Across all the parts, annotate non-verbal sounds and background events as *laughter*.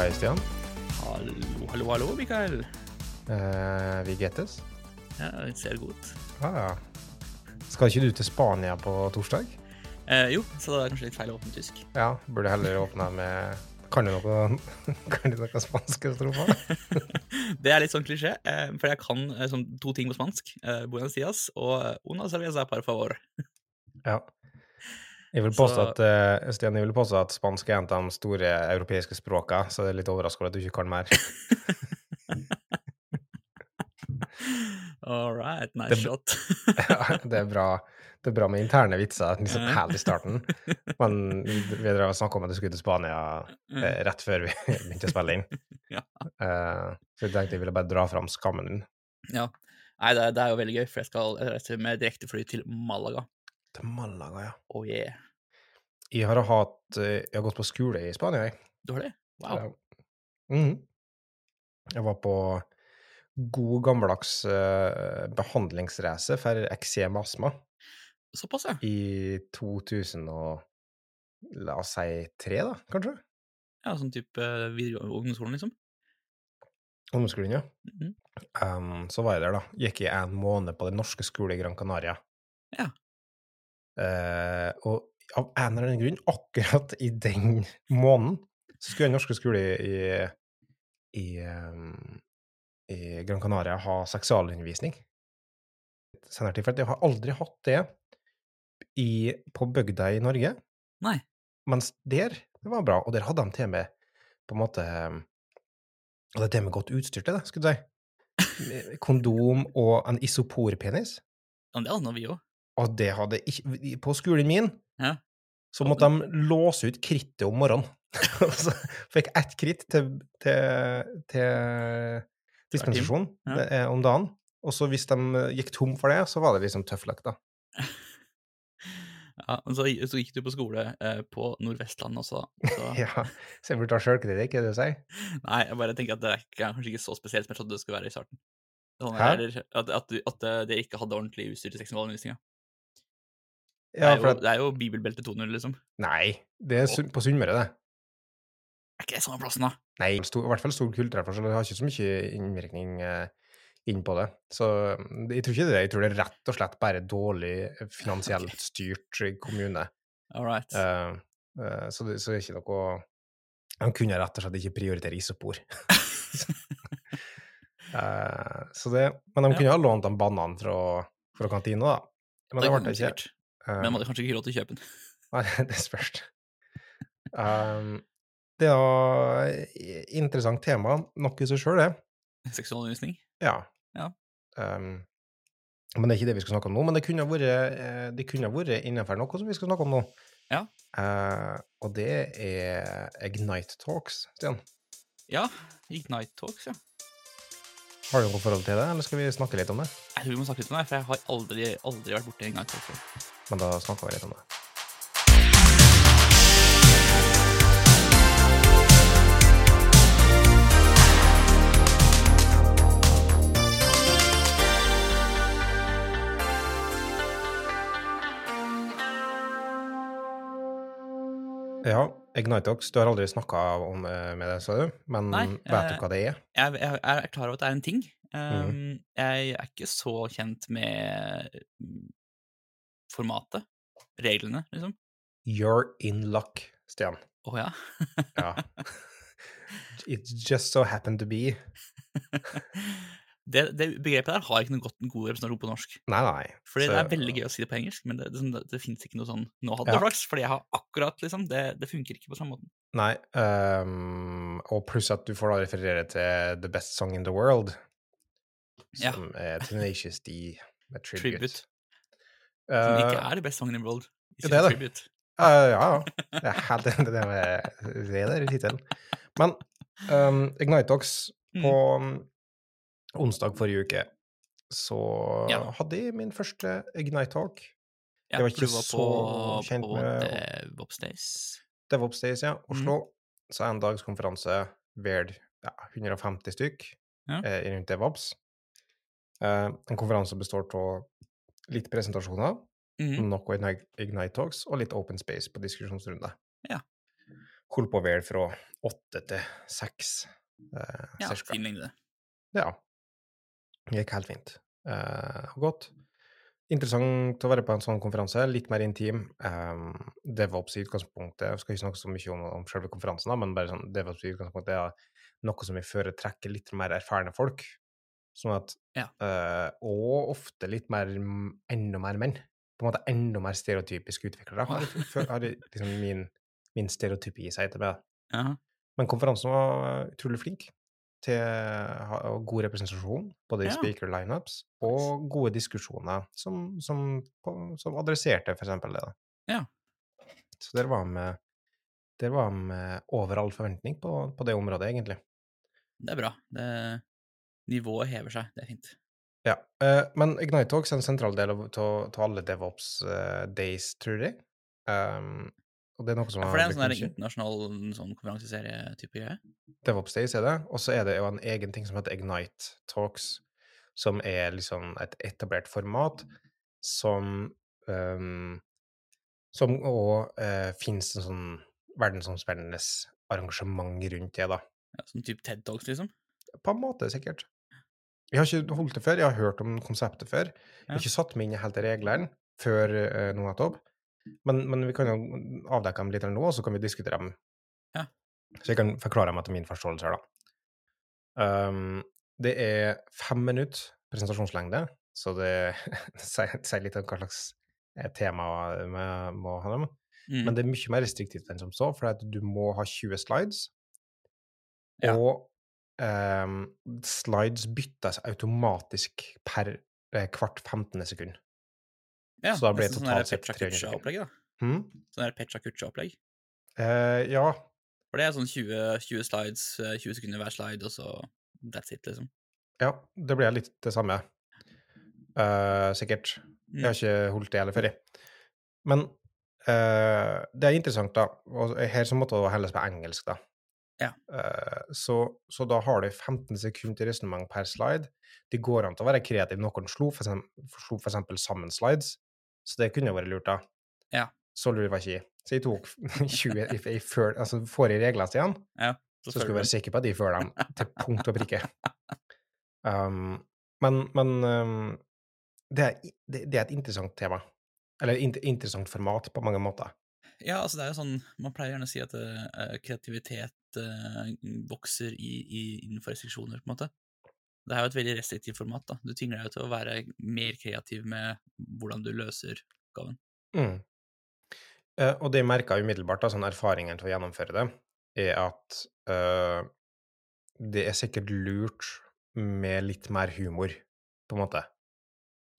hei, Stian. Hallo, hallo, hallo, Mikael. Eh, vi gettes. Ja, det ser godt. Ah, ja. Skal ikke du til Spania på torsdag? Eh, jo, så det er kanskje litt feil å åpne tysk. Ja, burde heller åpne med Kan du noe, *laughs* kan du noe spansk? *laughs* Det er litt sånn klisjé, eh, for jeg kan eh, sånn to ting på spansk. Eh, buenos dias og una cerveza par favor. Ja. Jeg vil påstå at, uh, Stian, jeg vil påstå at spansk er en av de store europeiske språkene, så det er litt overraskende at du ikke kan mer. *laughs* All right, nice Det- shot. *laughs* Ja, det, er bra, det er bra med interne vitser liksom helt i starten, men vi snakka om at du skulle til Spania eh, rett før vi *laughs* begynte å spille inn. Ja. uh, så jeg tenkte jeg ville bare dra fram skammen din. Ja. Nei, det, det er jo veldig gøy, for jeg skal reise med direktefly til Malaga. Til Malaga, ja. Oh yeah. Jeg har hatt eh, Jeg har gått på skole i Spania, jeg. Du har det? Wow. Jeg, mm, Jeg var på god gammeldags uh, behandlingsreise for eksem og astma Såpass, ja. i 2000 og La oss si tre, da, kanskje? Ja, Sånn type eh, ungdomsskolen, liksom. Ungdomsskolen, ja. Mhm. Um, så var jeg der, da. Gikk i en måned på den norske skole i Gran Canaria. Ja. Eh, og av en eller annen grunn, akkurat i den måneden, så skulle den norske skole i, i, um, i Gran Canaria ha seksualundervisning. Senere tid, for jeg har aldri hatt det i, på bygda i Norge, Nei. mens der, det var bra, og der hadde de til med på en måte Hadde til med godt utstyr til det, skulle du si. Kondom og en isoporpenis. Ja, det hadde vi òg. Og det hadde ikke På skolen min Ja. så måtte de låse ut krittet om morgenen. *laughs* Så fikk ett kritt til, til, til dispensasjon Ja. er om dagen. Og så hvis de gikk tom for det, så var det liksom tøff luck, da. *laughs* Ja, men så, så gikk du på skole eh, på Nordvestlandet også, da. Så, *laughs* Ja, så jeg burde ta sjølkritikk, er det du sier? Nei, jeg bare tenker at det er kanskje ikke så spesielt som jeg trodde det skulle være i starten. Sånn, eller, at, at, du, at eh, dere ikke hadde ordentlig utstyr til seksualundervisninga. Ja, det, er jo- det er jo bibelbelte 2.0, liksom. Nei, det er på Sunnmøre, det. Er ikke det samme plassen, da? Nei, stor, i hvert fall stor kulturforskjell. Det har ikke så mye innvirkning eh, inn på det. Så mm, jeg tror ikke det. Jeg tror det er rett og slett bare dårlig eh, *laughs* finansielt okay. styrt eh, kommune. All right. Eh, eh, så, det, så det er ikke noe De kunne rett og slett ikke prioritere isopor. *laughs* Eh, så det, men de Ja. kunne ha lånt en banan fra, fra kantina, da. Men det det ble ikke. Eh, Men man hadde kanskje ikke råd til å kjøpe den. *laughs* Nei, det spørs. Um, det er et interessant tema, nok i seg sjøl, det. Seksualundervisning. Ja. Ja. Um, men det er ikke det vi skal snakke om nå. Men det kunne vært, eh, det kunne vært innenfor noe som vi skal snakke om nå. Ja. Uh, og det er Ignite Talks, Stian. Ja, Ignite Talks, ja. Har du noe forhold til det, eller skal vi snakke litt om det? Jeg tror vi må snakke litt om det, for jeg har aldri, aldri vært borti det engang. Men da snakker vi litt om det. Ja, Ignite Talks, du har aldri snakka med det, sa du, men Nei, vet du eh, hva det er? Jeg, jeg, jeg er klar over at det er en ting. Um, mm. Jeg er ikke så kjent med mm, formatet. Reglene, liksom. You're in luck, Stian. Å ja. Ja. *laughs* It just so happened to be. *laughs* det, det begrepet der har ikke noen god representasjon på norsk. Nei, nei. Fordi Så- det er veldig gøy å si det på engelsk, men det, det, det, det fins ikke noe sånn 'nå hadde du Ja. flaks', fordi jeg har akkurat liksom Det, det funker ikke på samme måten. Nei, um, og pluss at du får da referere til The Best Song in the World, Ja. som er Tenacious D med *laughs* Tribute. Tribute. Som Eh, ikke er the best song in the world. det er det. Tribute. Uh, ja, ja. Jeg er i det med det der i tittelen. Men um, Ignite Talks *laughs* Mm. på um, onsdag forrige uke, så Ja. hadde jeg min første Ignite Talk. Ja, Jeg var ikke var så på, kjent på med- DevOps Days. DevOps Days, ja. Mm. Oslo. Så en dagskonferanse ved ja, 150 stykk Ja. eh, rundt DevOps. Eh, en konferanse består av litt presentasjoner, mm. noe Ignite Talks og litt Open Space på diskusjonsrunde. Ja. holdt på vel fra åtte til seks, eh, Ja, cirka. fin lengde. Ja. Det gikk helt fint. Eh, og godt. Interessant å være på en sånn konferanse. Litt mer intim. Um, DevOps i utgangspunktet Jeg skal ikke snakke så mye om, om selve konferansen, men bare sånn DevOps i utgangspunktet er noe som vi foretrekker litt mer erfarne folk. Sånn at Ja. uh, Og ofte litt mer enda mer menn. På en måte enda mer stereotypiske utviklere, har, har, liksom min, min stereotypi seg til meg. Ja. Men konferansen var utrolig flink til god representasjon, både i Ja. speaker lineups og gode diskusjoner som, som, som adresserte for eksempel det. Ja. Så der var vi der var vi over all forventning på, på det området, egentlig. Det er bra. Det, nivået hever seg. Det er fint. Ja, eh, Men Ignite Talks er en sentral del av alle DevOps eh, days, tror jeg. Um, og det er noe som Ja, for det er en sånn internasjonal sånn konferanseserie-type greie. DevOps Days er det, og så er det jo en egen ting som heter Ignite Talks, som er liksom et etablert format som um, Som òg uh, finnes en sånn verdensomspennende arrangement rundt det, da. Ja, sånn type TED Talks, liksom. På en måte, sikkert. Jeg har ikke holdt det før, jeg har hørt om konseptet før. Jeg har ikke satt meg inn i helt reglene før uh, nå nettopp, men, men vi kan jo avdekke dem litt nå, og så kan vi diskutere dem. Ja. Så jeg kan forklare dem etter min forståelse her, da. Um, det er fem minutter presentasjonslengde, så *laughs* det sier litt om hva slags eh, tema vi må ha dem. Mm. Men det er mye mer restriktivt enn som så, for du må ha 20 slides. Ja. Og um, slides byttes automatisk per eh, hvert 15. sekund. Ja, så da ble det sånn totalt sett Pecha 300 Kucha-opplegg, da. Hm? Sånn Pecha Kucha-opplegg. Eh, ja, For det er sånn 20, 20 slides, eh, 20 sekunder hver slide, og så that's it, liksom. ja, det blir litt det samme. Uh, sikkert. Jeg har ikke holdt det heller før, jeg. Men uh, det er interessant, da. Og her så måtte det helles på engelsk, da. Ja. Eh, så, så da har du 15 sekunder til resonnement per slide. Det går an til å være kreativ. Noen slo for, eksempel, slo for eksempel sammen slides, så det kunne jo vært lurt, da. Ja. Så lur var ikke jeg. Så jeg tok *laughs* *laughs* 20 i, i før, altså får jeg reglene ja, så så skulle jeg være sikker på at de følger dem til *laughs* punkt og prikke. Um, men men um, det, er, det, det er et interessant tema. Eller int interessant format på mange måter. Ja, altså det er jo sånn Man pleier gjerne å si at uh, kreativitet uh, vokser i, i, innenfor restriksjoner, på en måte. Det er jo et veldig restriktivt format. da. Du tvinger deg til å være mer kreativ med hvordan du løser oppgaven. Mm. Eh, og det jeg merka umiddelbart, da, sånn erfaringen til å gjennomføre det, er at eh, det er sikkert lurt med litt mer humor, på en måte.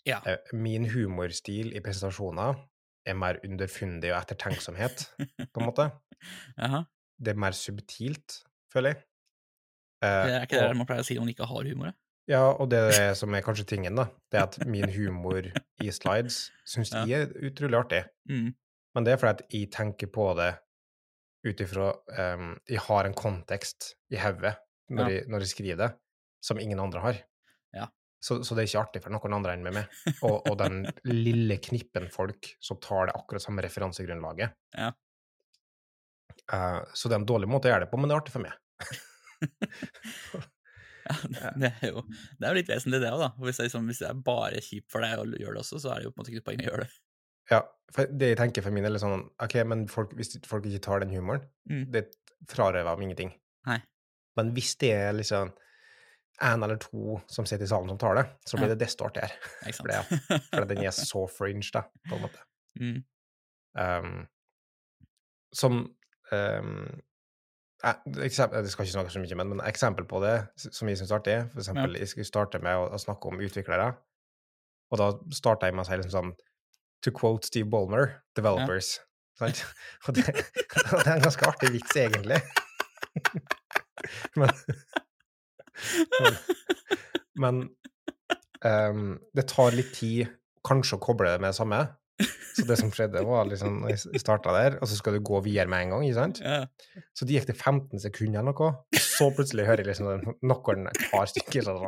Ja. Eh, min humorstil i presentasjoner er mer underfundig og ettertenksomhet, på en måte. *laughs* Jaha. Det er mer subtilt, føler jeg. Eh, Det er ikke det og, man pleier å si når man ikke har humor? ja? og det er som er kanskje tingen, da, det er at min humor i slides syns jeg er utrolig artig. Mm. Men det er fordi at jeg tenker på det ut ifra um, Jeg har en kontekst i hodet når, Ja. når jeg skriver det, som ingen andre har. Ja. Så, så det er ikke artig for noen andre enn med meg. Og, og den lille knippen folk som tar det akkurat samme referansegrunnlaget. Ja. Uh, så det er en dårlig måte å gjøre det på, men det er artig for meg. *laughs* *laughs* Ja, det, er jo det er jo litt vesentlig, det òg, da. Hvis det, liksom, hvis det er bare kjipt for deg å gjøre det også, så er det jo på en måte ikke noe poeng å gjøre det. Ja, det jeg tenker for min del, er sånn OK, men folk, hvis folk ikke tar den humoren, Mm. det frarøver dem ingenting. Nei. Men hvis det er liksom en eller to som sitter i salen som tar det, så blir Ja. det desto artigere. *laughs* For, det, for den er *laughs* så fringe, da, på en måte. mm. Um, som um, Jeg skal ikke snakke så mye, men, men eksempel på det som jeg syns er artig, for eksempel jeg skulle starte med å, å snakke om utviklere, og da starta jeg med å si liksom sånn To quote Steve Ballmer, developers. Sant? *laughs* Og det, og det er en ganske artig vits, egentlig. *laughs* men men, men um, det tar litt tid kanskje å koble det med det samme. Så det som skjedde, var liksom jeg starta der, og så skal du gå videre med en gang, ikke sant? Ja. Så det gikk til 15 sekunder eller noe, og så plutselig hører jeg liksom noen et par stykker sånn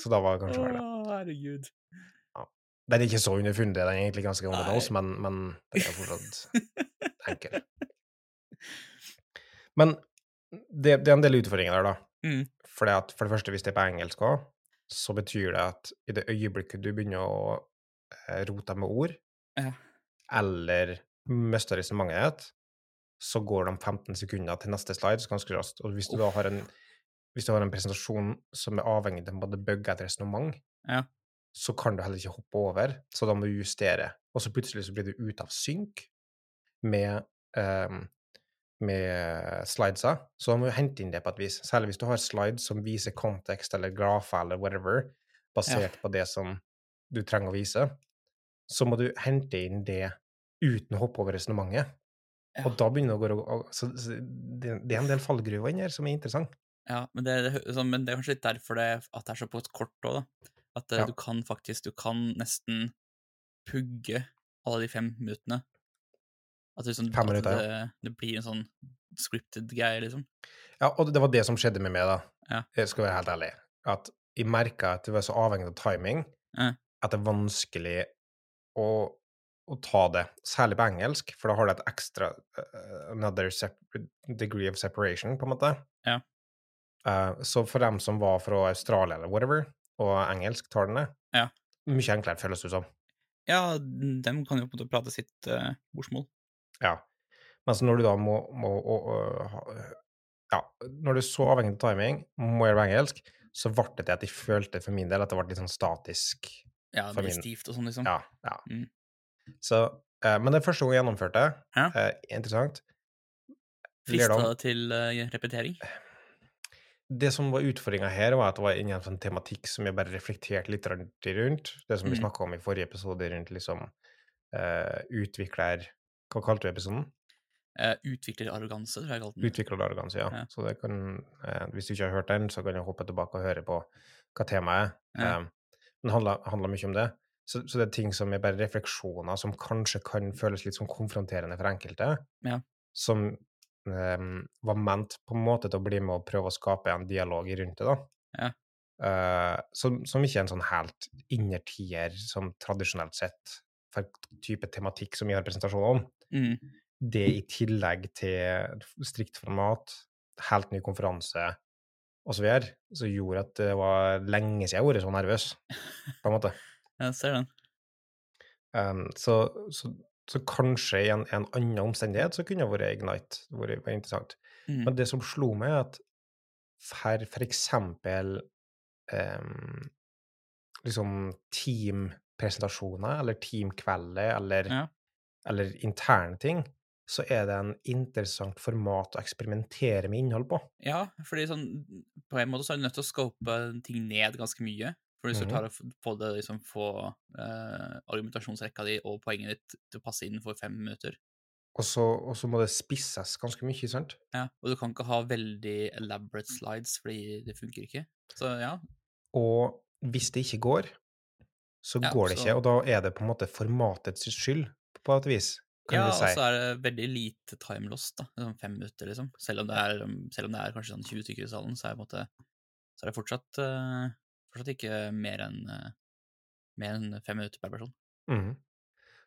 Så da var det kanskje verre. Å, herregud. Den er ikke så underfundig, den er egentlig ganske the men, men den er fortsatt *laughs* enkel. Men det, det er en del utfordringer der, da. Mm. Fordi at for det første, hvis det er på engelsk òg, så betyr det at i det øyeblikket du begynner å eh, rote med ord, Ja. eller mister resonnementet, så går de 15 sekunder til neste slide ganske raskt. Og hvis du da har en, hvis du har en presentasjon som er avhengig av både bugge et resonnement, Ja. så kan du heller ikke hoppe over, så da må du justere. Og så plutselig så blir du ute av synk med, ehm, med slidesa, så må du hente inn det på et vis. Særlig hvis du har slides som viser kontekst eller grafer eller whatever, basert på det som du trenger å vise, så må du hente inn det uten å hoppe over resonnementet. Ja. Og da begynner det å gå så, det, er en del fallgruver inni her som er interessant. Ja, men det, men det er kanskje litt derfor det, at det er så på et kort òg, da. At eh, Ja. du kan faktisk Du kan nesten pugge alle de fem minuttene. At liksom, at minutter, det, det blir en sånn scripted greie, liksom. Ja, og det var det som skjedde med meg, da. Ja. Jeg skal være helt ærlig. At jeg merka at det var så avhengig av timing Ja. at det er vanskelig å, å ta det. Særlig på engelsk, for da har det et ekstra uh, another degree of separation, på en måte. Ja. Uh, så for dem som var fra Australia eller whatever, og engelsktalende, Ja. mye enklere, føles det som. Ja, dem kan jo på en måte prate sitt uh, morsmål. Ja. Mens når du da må, må å, å, Ja, når du er så avhengig av timing, må gjøre det på engelsk, så ble det til at jeg følte for min del at det ble litt sånn statisk. Ja, det ble min- stivt og sånn, liksom. Ja. ja. Mm. Så, eh, men det er første gang jeg gjennomførte. Ja. Eh, interessant. Frista det til uh, repetering? Det som var utfordringa her, var at det var ingen en sånn tematikk som jeg bare reflekterte litt rundt. rundt. Det som vi Mm. snakka om i forrige episode, rundt liksom uh, utvikler Hva kalte du episoden? Uh, Utviklerarroganse, tror jeg kalte den. Utviklerarroganse, ja. Ja. Så det kan, uh, hvis du ikke har hørt den, så kan du hoppe tilbake og høre på hva temaet er. Ja. Uh, men det handler, handler mye om det. Så, så det er ting som er bare refleksjoner som kanskje kan føles litt som konfronterende for enkelte, Ja. som um, var ment på en måte til å bli med og prøve å skape en dialog rundt det, da. Ja. Uh, som, som ikke er en sånn helt innertier som tradisjonelt sett type tematikk som vi har presentasjoner om Mm. det i tillegg til strikt format, helt ny konferanse osv., så, videre, så gjorde at det var lenge siden jeg har vært så nervøs, på en måte. *laughs* Jeg ser den. Um, så, så, så kanskje i en, en annen omstendighet så kunne det vært Ignite vært, vært interessant. Mm. Men det som slo meg, er at for, for eksempel um, liksom teampresentasjoner, eller teamkvelder, eller, Ja. eller interne ting, så er det en interessant format å eksperimentere med innhold på. Ja, fordi sånn På en måte så er du nødt til å scope ting ned ganske mye. For hvis du tar klarer å få det liksom få eh, argumentasjonsrekka di og poenget ditt til å passe inn for fem minutter. Og så, og så må det spisses ganske mye, sant? Ja, Og du kan ikke ha veldig elaborate slides, fordi det funker ikke. Så ja. Og hvis det ikke går, så Ja, går det så- ikke, og da er det på en måte formatets skyld, på et vis, kan ja, vi og så er det veldig lite time lost, da. Sånn fem minutter, liksom. Selv om det er, um, om det er kanskje sånn 20 stykker i salen, så er, det på en måte, så er det fortsatt, uh, fortsatt ikke mer enn uh, mer enn fem minutter per person. Mm.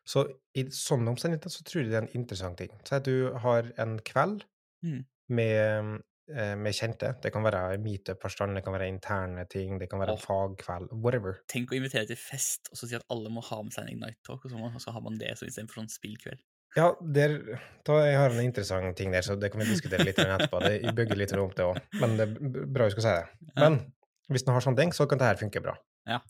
Så i sånne omstendigheter så tror jeg det er en interessant ting. Si at du har en kveld Mm. med, med kjente. Det kan være meetup-forstand, det kan være interne ting, det kan være oh. Fagkveld, whatever. Tenk å invitere til fest og så si at alle må ha med seg en Ignite Talk, og så, må, så har man det så istedenfor sånn spillkveld. Ja, der, da jeg har en interessant ting der, så det kan vi diskutere litt etterpå. Det, bygger litt rundt det òg, men det er bra du skal si det. Men hvis du har sånne ting, så kan dette funke bra. Ja.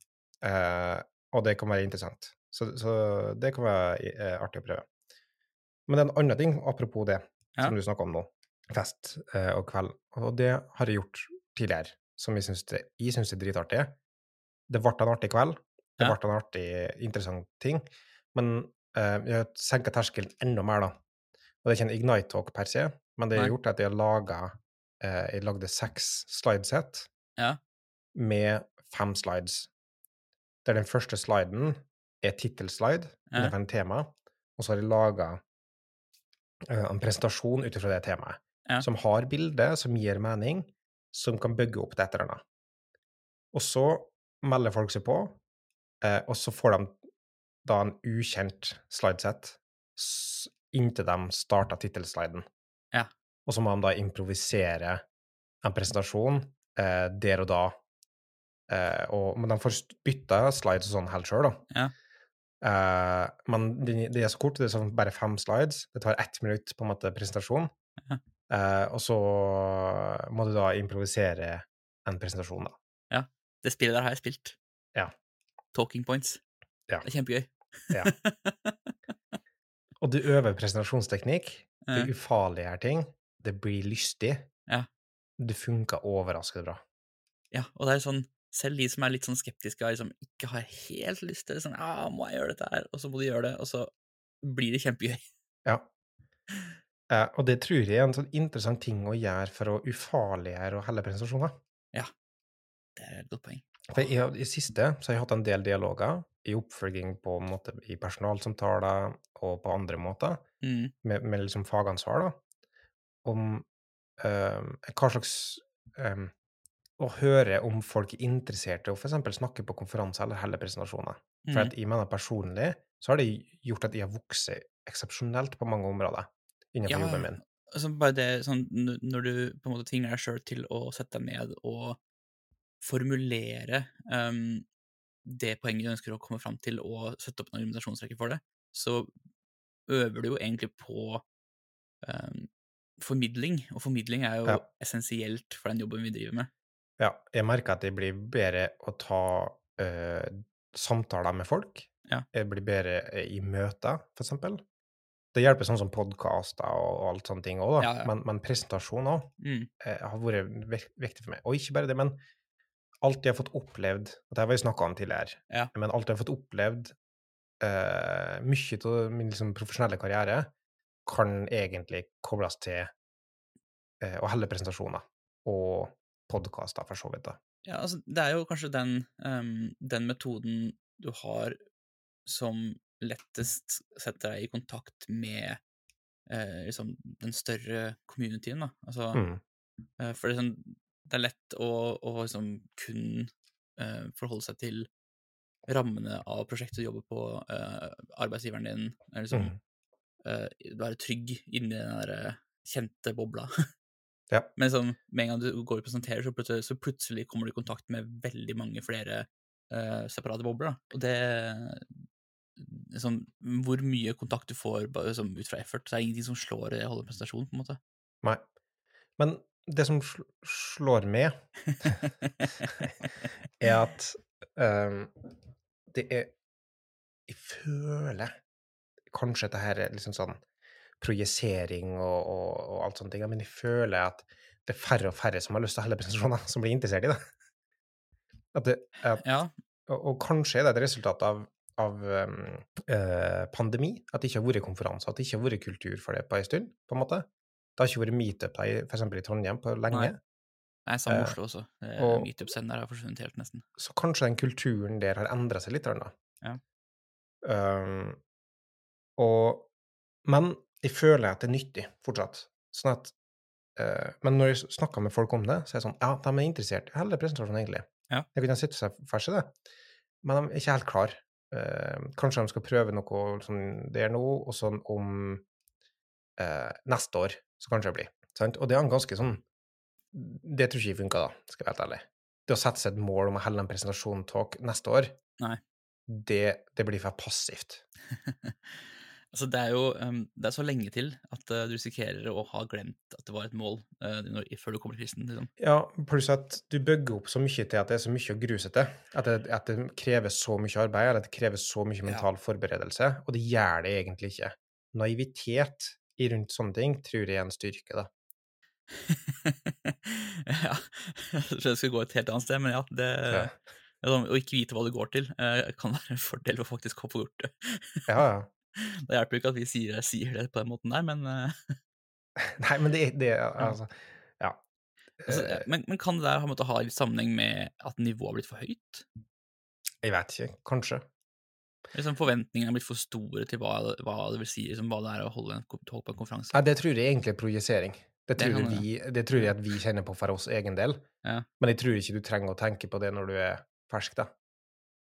Eh, og det kan være interessant. Så, så det kan være eh, artig å prøve. Men det er en annen ting, apropos det, Ja. som du snakker om nå, fest eh, og kveld, og det har jeg gjort tidligere, som jeg syns det, det er dritartig. Det ble en artig kveld, det Ja. ble en artig, interessant ting, men eh, jeg har senka terskelen enda mer, da. Og det er ikke en Ignite Talk per se, men det jeg har gjort, er at jeg har laga eh, Jeg lagde seks slidesett Ja. med fem slides. Der den første sliden er tittelslide Ja. er en tema, og så har jeg laga en presentasjon ut ifra det temaet, Ja. som har bilde, som gir mening, som kan bygge opp til et eller annet. Og så melder folk seg på, eh, og så får de da en ukjent slidesett inntil de starter tittelsliden. Ja. Og så må de da improvisere en presentasjon eh, der og da. Eh, og, men de får bytta slides og sånn helt sjøl, da. Ja. Eh, men det, de er så kort, det er sånn bare fem slides. Det tar ett minutt på en måte presentasjon. Ja. Eh, og så må du da improvisere en presentasjon, da. Ja. Det spillet der har jeg spilt. Ja. Talking points. Ja. Det er kjempegøy. Ja. *laughs* Og du øver presentasjonsteknikk. Ja. Du ufarliggjør ting. Det blir lystig. Ja. Det funker overraskende bra. Ja, og det er sånn, selv de som er litt sånn skeptiske og liksom ikke har helt lyst til det, sånn, ja, må jeg gjøre dette her? Og så må de gjøre det, og så blir det kjempegøy. Ja. *laughs* Eh, og det tror jeg er en sånn interessant ting å gjøre for å ufarliggjøre og helle Ja, Det er et godt poeng. For i, I siste så har jeg hatt en del dialoger i oppfølging på en måte i personalsamtaler og på andre måter, Mm. med, med liksom fagansvar, da, om eh, hva slags eh, Å høre om folk er interessert i å f.eks. snakke på konferanser eller helle presentasjoner. For Mm. jeg mener personlig så har det gjort at jeg har vokst eksepsjonelt på mange områder innenfor Ja, jobben min. Altså bare det sånn Når du på en måte tvinger deg sjøl til å sette deg ned og formulere um, det poenget du ønsker å komme fram til, og sette opp en argumentasjonsrekke for det, så øver du jo egentlig på um, formidling, og formidling er jo Ja. essensielt for den jobben vi driver med. Ja, jeg merker at det blir bedre å ta uh, samtaler med folk. Ja. Jeg blir bedre eh, i møter, for eksempel. Det hjelper sånn som podkaster og, alt sånne ting òg. Ja, ja. Men, men presentasjon òg Mm. eh, har vært viktig for meg. Og ikke bare det, men alt jeg har fått opplevd og Det har vi snakka om tidligere. Ja. Men alt jeg har fått opplevd eh, Mye av min liksom, profesjonelle karriere kan egentlig kobles til eh, å helle presentasjoner. Og podkaster, for så vidt. da. Ja, altså, det er jo kanskje den, um, den metoden du har som lettest setter deg i kontakt med eh, liksom den større communityen, da. Altså, Mm. eh, for det er, sånn, det er lett å, å liksom kun eh, forholde seg til rammene av prosjektet du jobber på, eh, arbeidsgiveren din, eller liksom Mm. eh, være trygg inni den der eh, kjente bobla. *laughs* Ja. Men sånn, med en gang du går og presenterer, så plutselig, så plutselig kommer du i kontakt med veldig mange flere eh, separate bobler. Da. Og det sånn, Hvor mye kontakt du får sånn, ut fra effort, så er det ingenting som slår det å holde presentasjon, på en måte. Nei. Men det som sl slår med, *laughs* er at um, det er Jeg føler kanskje at det her er liksom sånn projisering og, og, og alt sånne ting, men jeg føler at det er færre og færre som har lyst til å holde presentasjoner, som blir interessert i det. At det at, Ja, og, og kanskje er det et resultat av, av eh, pandemi, at det ikke har vært konferanser, at det ikke har vært kultur for det på en stund, på en måte. Det har ikke vært meetup for eksempel i Trondheim på lenge. Nei. Nei, samme Eh, Oslo også. Og- Meetup-sender har forsvunnet helt, nesten. Så kanskje den kulturen der har endra seg litt. Da. Ja. Um, og, men jeg føler at det er nyttig fortsatt. Sånn at uh, Men når jeg snakker med folk om det, så er det sånn Ja, de er interessert hele presentasjonen, egentlig. Ja. Jeg kunne sitte seg fast i det, men de er ikke helt klar. Eh, kanskje de skal prøve noe det er nå, og sånn om eh, neste år, så kanskje det blir. Sant? Og det er en ganske sånn Det tror ikke jeg funka, da, skal jeg være helt ærlig. Det å sette seg et mål om å helle en presentasjon-talk neste år, Nei. det, det blir for passivt. *laughs* Altså, det er jo um, det er så lenge til at uh, du risikerer å ha glemt at det var et mål uh, når, før du kommer til kristen. Liksom. Ja, pluss at du bygger opp så mye til at det er så mye å grue seg til. At det, at det krever så mye arbeid, eller at det krever så mye mental forberedelse, og det gjør det egentlig ikke. Naivitet i rundt sånne ting tror jeg er en styrke, da. *laughs* ja, jeg tror jeg skal gå et helt annet sted, men ja, det Ja. ja, sånn, Å ikke vite hva det går til, eh, kan være en fordel for faktisk å få gjort det. Ja, ja. *laughs* Det hjelper jo ikke at vi sier, sier det på den måten der, men, eh, *laughs* Nei, men det, det *laughs* altså Ja. altså, Eh, men, men kan det der ha, måttet ha litt sammenheng med at nivået har blitt for høyt? Jeg vet ikke. Kanskje. Liksom Forventningene er blitt for store til hva, hva det vil si, liksom, hva det er å holde en, holde på en konferanse? Nei, det tror jeg egentlig er projisering. Det Det tror, jeg vi, det tror jeg at vi kjenner på for oss egen del. Ja. Men jeg tror ikke du trenger å tenke på det når du er fersk, da.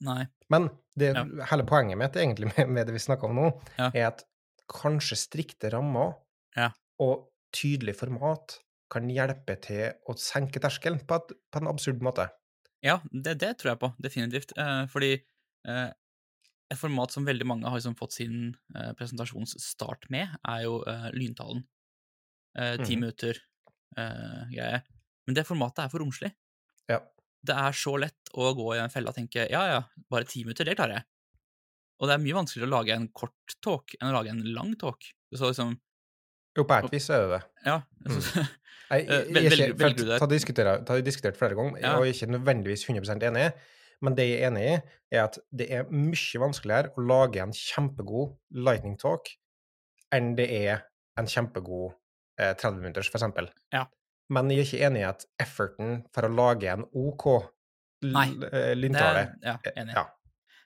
Nei. Men det, Ja. hele poenget mitt egentlig med, med det vi snakker om nå, Ja. er at kanskje strikte rammer Ja. og tydelig format kan hjelpe til å senke terskelen på, et, på en absurd måte. Ja, det, det tror jeg på, definitivt. Eh, fordi eh, et format som veldig mange har liksom fått sin eh, presentasjonsstart med, er jo eh, lyntalen. Eh, ti mm. minutter eh, greie. Men det formatet er for romslig. Det er så lett å gå i en felle og tenke ja, ja, bare ti minutter, det klarer jeg. Og det er mye vanskeligere å lage en kort talk enn å lage en lang talk. Så liksom, Jo, på et vis er det det. ja, så, Jeg, *laughs* jeg, Eh, jeg, vel- det? Har vi diskutert flere ganger, Ja. og jeg er ikke nødvendigvis 100% enig. Men det jeg er enig i, er at det er mye vanskeligere å lage en kjempegod lightning talk enn det er en kjempegod eh, 30 minutters, for eksempel. Ja. Men jeg er ikke enig i at efforten for å lage en OK eh, lyntale er, ja, eh, enig. Ja.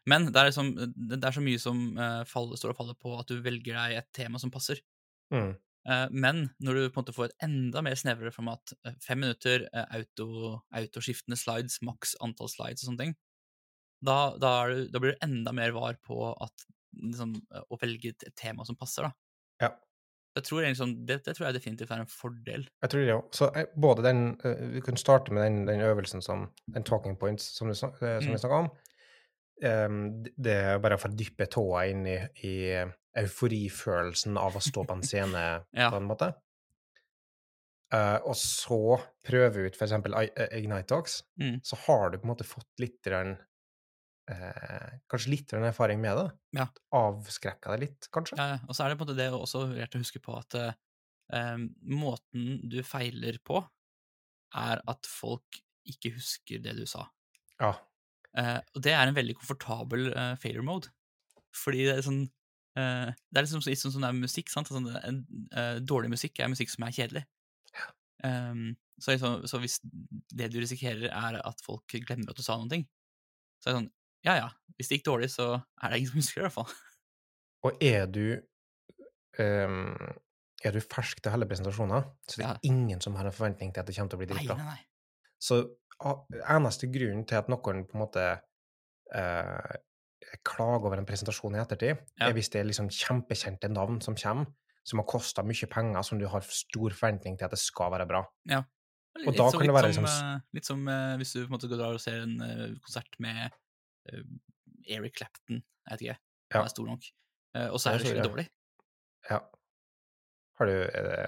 Men det er, liksom, det er så mye som uh, faller, står og faller på at du velger deg et tema som passer. Mm. Uh, men når du på en måte får et enda mer snevrere format, eh, fem minutter, eh, auto, autoskiftende slides, maks antall slides og sånne ting, da, da, du, da blir du enda mer var på at, liksom, eh, å velge et tema som passer. da. Ja. Jeg tror liksom, det, det tror jeg definitivt er en fordel. Jeg tror det òg. Så eh, både den eh, Vi kunne starte med den, den øvelsen som Den talking points som, du, eh, som Mm. vi snakka om. Um, det er bare for å dyppe tåa inn i, i euforifølelsen av å stå på en scene, *laughs* Ja. på en måte. Uh, og så prøve ut eh, Ignite Talks, Mm. så har du på en måte fått litt eh, Kanskje litt erfaring med det. Ja. Avskrekka det litt, kanskje? Ja, og så er det på en måte det også verdt å huske på at eh, måten du feiler på, er at folk ikke husker det du sa. Ja. Eh, og det er en veldig komfortabel eh, failure mode. Fordi det er sånn eh, Det er liksom litt sånn som det er med musikk. sant? Sånn, en, eh, dårlig musikk er musikk som er kjedelig. Um, så, liksom, så hvis det du risikerer, er at folk glemmer at du sa noen ting, så er det sånn Ja ja, hvis det gikk dårlig, så er det ingen som husker det, i hvert fall. Og er du um, Er du fersk til hele presentasjoner, så det er Ja. ingen som har en forventning til at det kommer til å bli dritbra. Så eneste grunnen til at noen på en måte eh, klager over en presentasjon i ettertid, Ja. er hvis det er liksom kjempekjente navn som kommer, som har kosta mye penger, som du har stor forventning til at det skal være bra. Litt, Og da kan det være som, liksom eh, Litt som uh, hvis du på en måte går og ser en uh, konsert med Eric Clapton, jeg vet ikke, Ja. han er stor nok, eh, og så er det skikkelig dårlig. Ja. Har du er det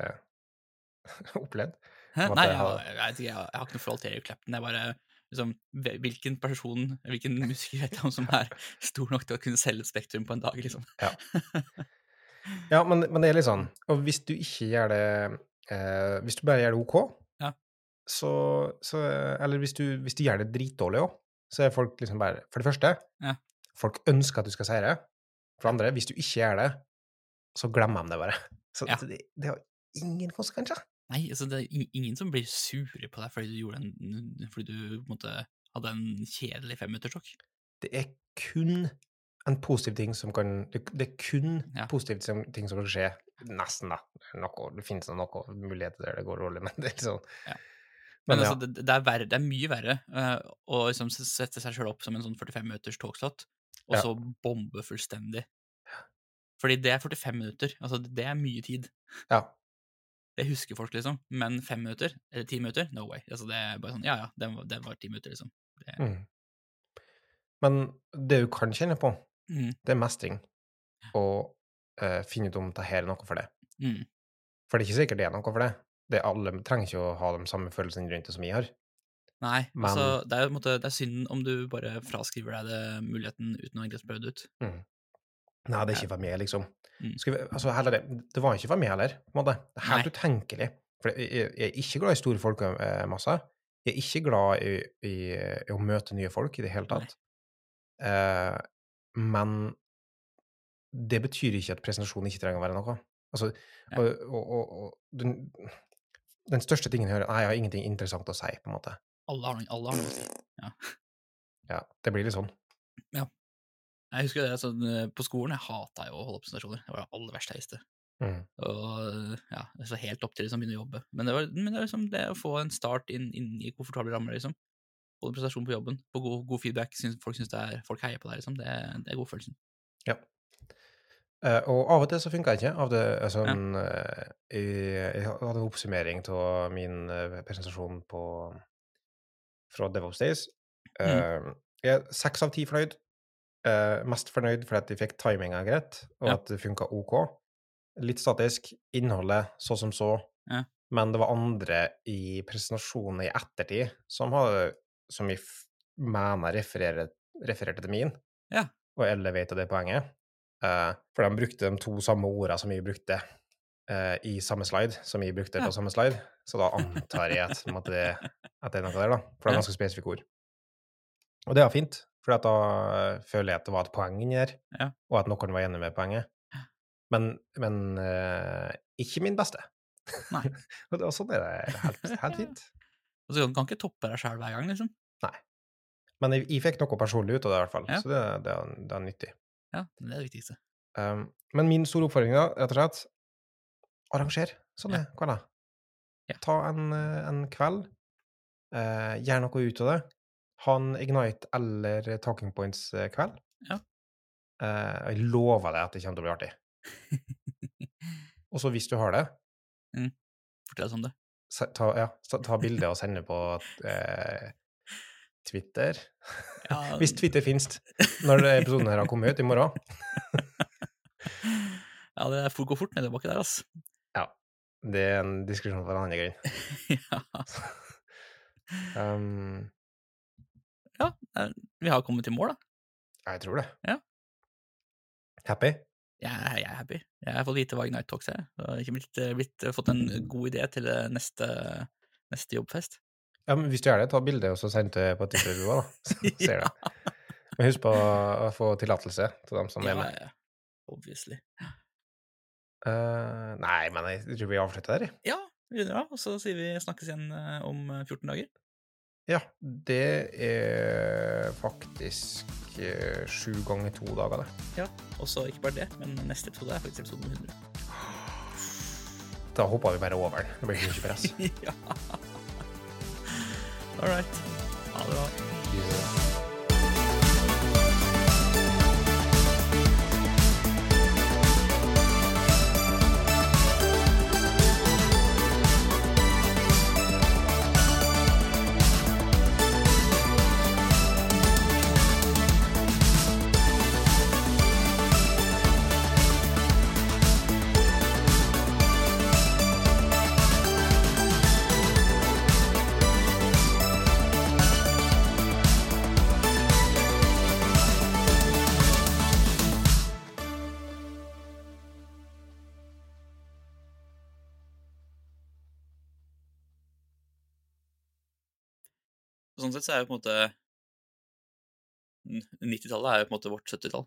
*laughs* opplevd? Nei, jeg, har- jeg, vet ikke, jeg, har- ikke noe forhold til Eric Clapton. Jeg bare liksom, Hvilken person, hvilken *laughs* musiker vet jeg om som er stor nok til å kunne selge et Spektrum på en dag, liksom? Ja, men, men det er litt sånn Og hvis du ikke gjør det eh, Hvis du bare gjør det OK, Ja. så, så Eller hvis du, hvis du gjør det dritdårlig òg, så er folk liksom bare For det første, Ja. folk ønsker at du skal seire. For det andre, hvis du ikke gjør det, så glemmer de det bare. *laughs* Så Ja. det, det har ingen konsekvenser. Nei, altså, det er ingen som blir sure på deg fordi du gjorde en Fordi du på en måte hadde en kjedelig femminutterssjokk. Det er kun en positiv ting som kan Det, det er kun Ja. positive ting som kan skje. Nesten, da. Noe, det finnes noen muligheter der det går dårlig, *laughs* men det er sånn Ja. Men, altså, det, det, er verre, det er mye verre uh, å liksom sette seg sjøl opp som en sånn 45 minutters talkslot, og Ja. så bombe fullstendig. Fordi det er 45 minutter. Altså, det er mye tid. ja. Det husker folk, liksom. Men fem minutter, eller ti minutter, no way. Altså, det er bare sånn, ja ja, det var, det var ti minutter, liksom. Det, Mm. Men det du kan kjenne på, mm, det er mestring. Og uh, finne ut om det her er noe for det. mm. For det er ikke sikkert det er noe for det. Det alle trenger ikke å ha de samme følelsene rundt det som jeg har. Nei, Men- altså, det er, måte, det er synd om du bare fraskriver deg det, muligheten uten å ha prøvd det ut. Mm. Nei, det er ikke for meg, liksom. Mm. Vi, altså, heller det, var ikke for meg heller, på en måte. Det er helt Nei. utenkelig. For jeg, jeg er ikke glad i store folkemasser. Jeg er ikke glad i, i, i å møte nye folk i det hele tatt. Eh, men det betyr ikke at presentasjonen ikke trenger å være noe. Altså, og, og, og den, største tingen jeg hører, nei, jeg har ingenting interessant å si, på en måte. Alle har noe. Alle har noe. Ja, det blir litt sånn. Ja. Jeg husker det, altså, På skolen jeg hata jo å holde presentasjoner. Det var det aller verste jeg visste. Mm. Og ja, er så helt opp til liksom begynne å jobbe. Men det, var, men det er liksom det å få en start inn, inn i komfortable rammer, liksom. Få en prestasjon på jobben, på god, god feedback, synes, folk syns det er, folk heier på deg, liksom. Det, det er godfølelsen. Ja. Eh, og av og til så funka det ikke. Av det, altså, ja. uh, jeg, jeg hadde en oppsummering av min uh, presentasjon på fra DevOps Days. Mm. Jeg er seks av ti fornøyd. Mest fornøyd fordi at jeg fikk timinga greit, og Ja. at det funka OK. Litt statisk. Innholdet så som så. Ja. Men det var andre i presentasjonen i ettertid som, hadde, som jeg mener refererte til min, Ja. og alle vet det poenget. Eh, for de brukte de to samme ordene som jeg brukte eh, i samme slide, som jeg brukte på samme slide. Så da antar jeg at, *laughs* det, at det er noe der, da. For det er ganske spesifikke ord. Og det var fint, for da eh, føler jeg at det var et poeng inni der, og at noen var enig med poenget. Men, men ikke min beste. Nei. *laughs* og sånn er det helt, helt fint. Og så kan kan ikke toppe deg sjøl hver gang, liksom. Men jeg, jeg fikk noe personlig ut av det, i hvert fall. Ja. Så det, det, det er nyttig. Ja, det er det viktigste. Um, men min store oppfordring, da, rett og slett Arranger sånne kvelder. Ja. Ta en, eh, en kveld. uh, gjør noe ut av det. Ha en Ignite eller Talking Points-kveld. Ja. Uh, jeg lover deg at det kommer til å bli artig. *laughs* Og så hvis du har det, Fortell oss om det. ta, ja, ta, bilde og sende på eh, Twitter. Ja, *laughs* Hvis Twitter finnes når episoden her har kommet ut i morgen. *laughs* ja det går fort nedover der, altså. Ja. Det er en diskusjon for en annen grunn. *laughs* ja. Um, ja, eh, vi har kommet til mål, da. jeg tror det. Ja. Happy? Er- jeg er happy. Jeg har fått vite hva Ignite Talks er. Jeg har ikke blitt, blitt, fått en god idé til eh, neste, neste jobbfest. Ja, men hvis du gjør det, ta bilde og så send det på du da. Så *laughs* ser det. Men husk på å få tillatelse til dem som er med. ja, obviously. Uh, nei, men jeg tror vi avslutter der. Ja, vi runder av, og så sier vi snakkes igjen eh, om eh, 14 dager. Ja, det er faktisk eh, sju ganger to dager, det. Ja, og så ikke bare det, men neste episode er faktisk episode 100. Da hopper vi bare over den. Det blir ikke press. *laughs* ja. All right. Ha det bra. Så er jo på en måte 90-tallet er jo på en måte vårt 70-tall.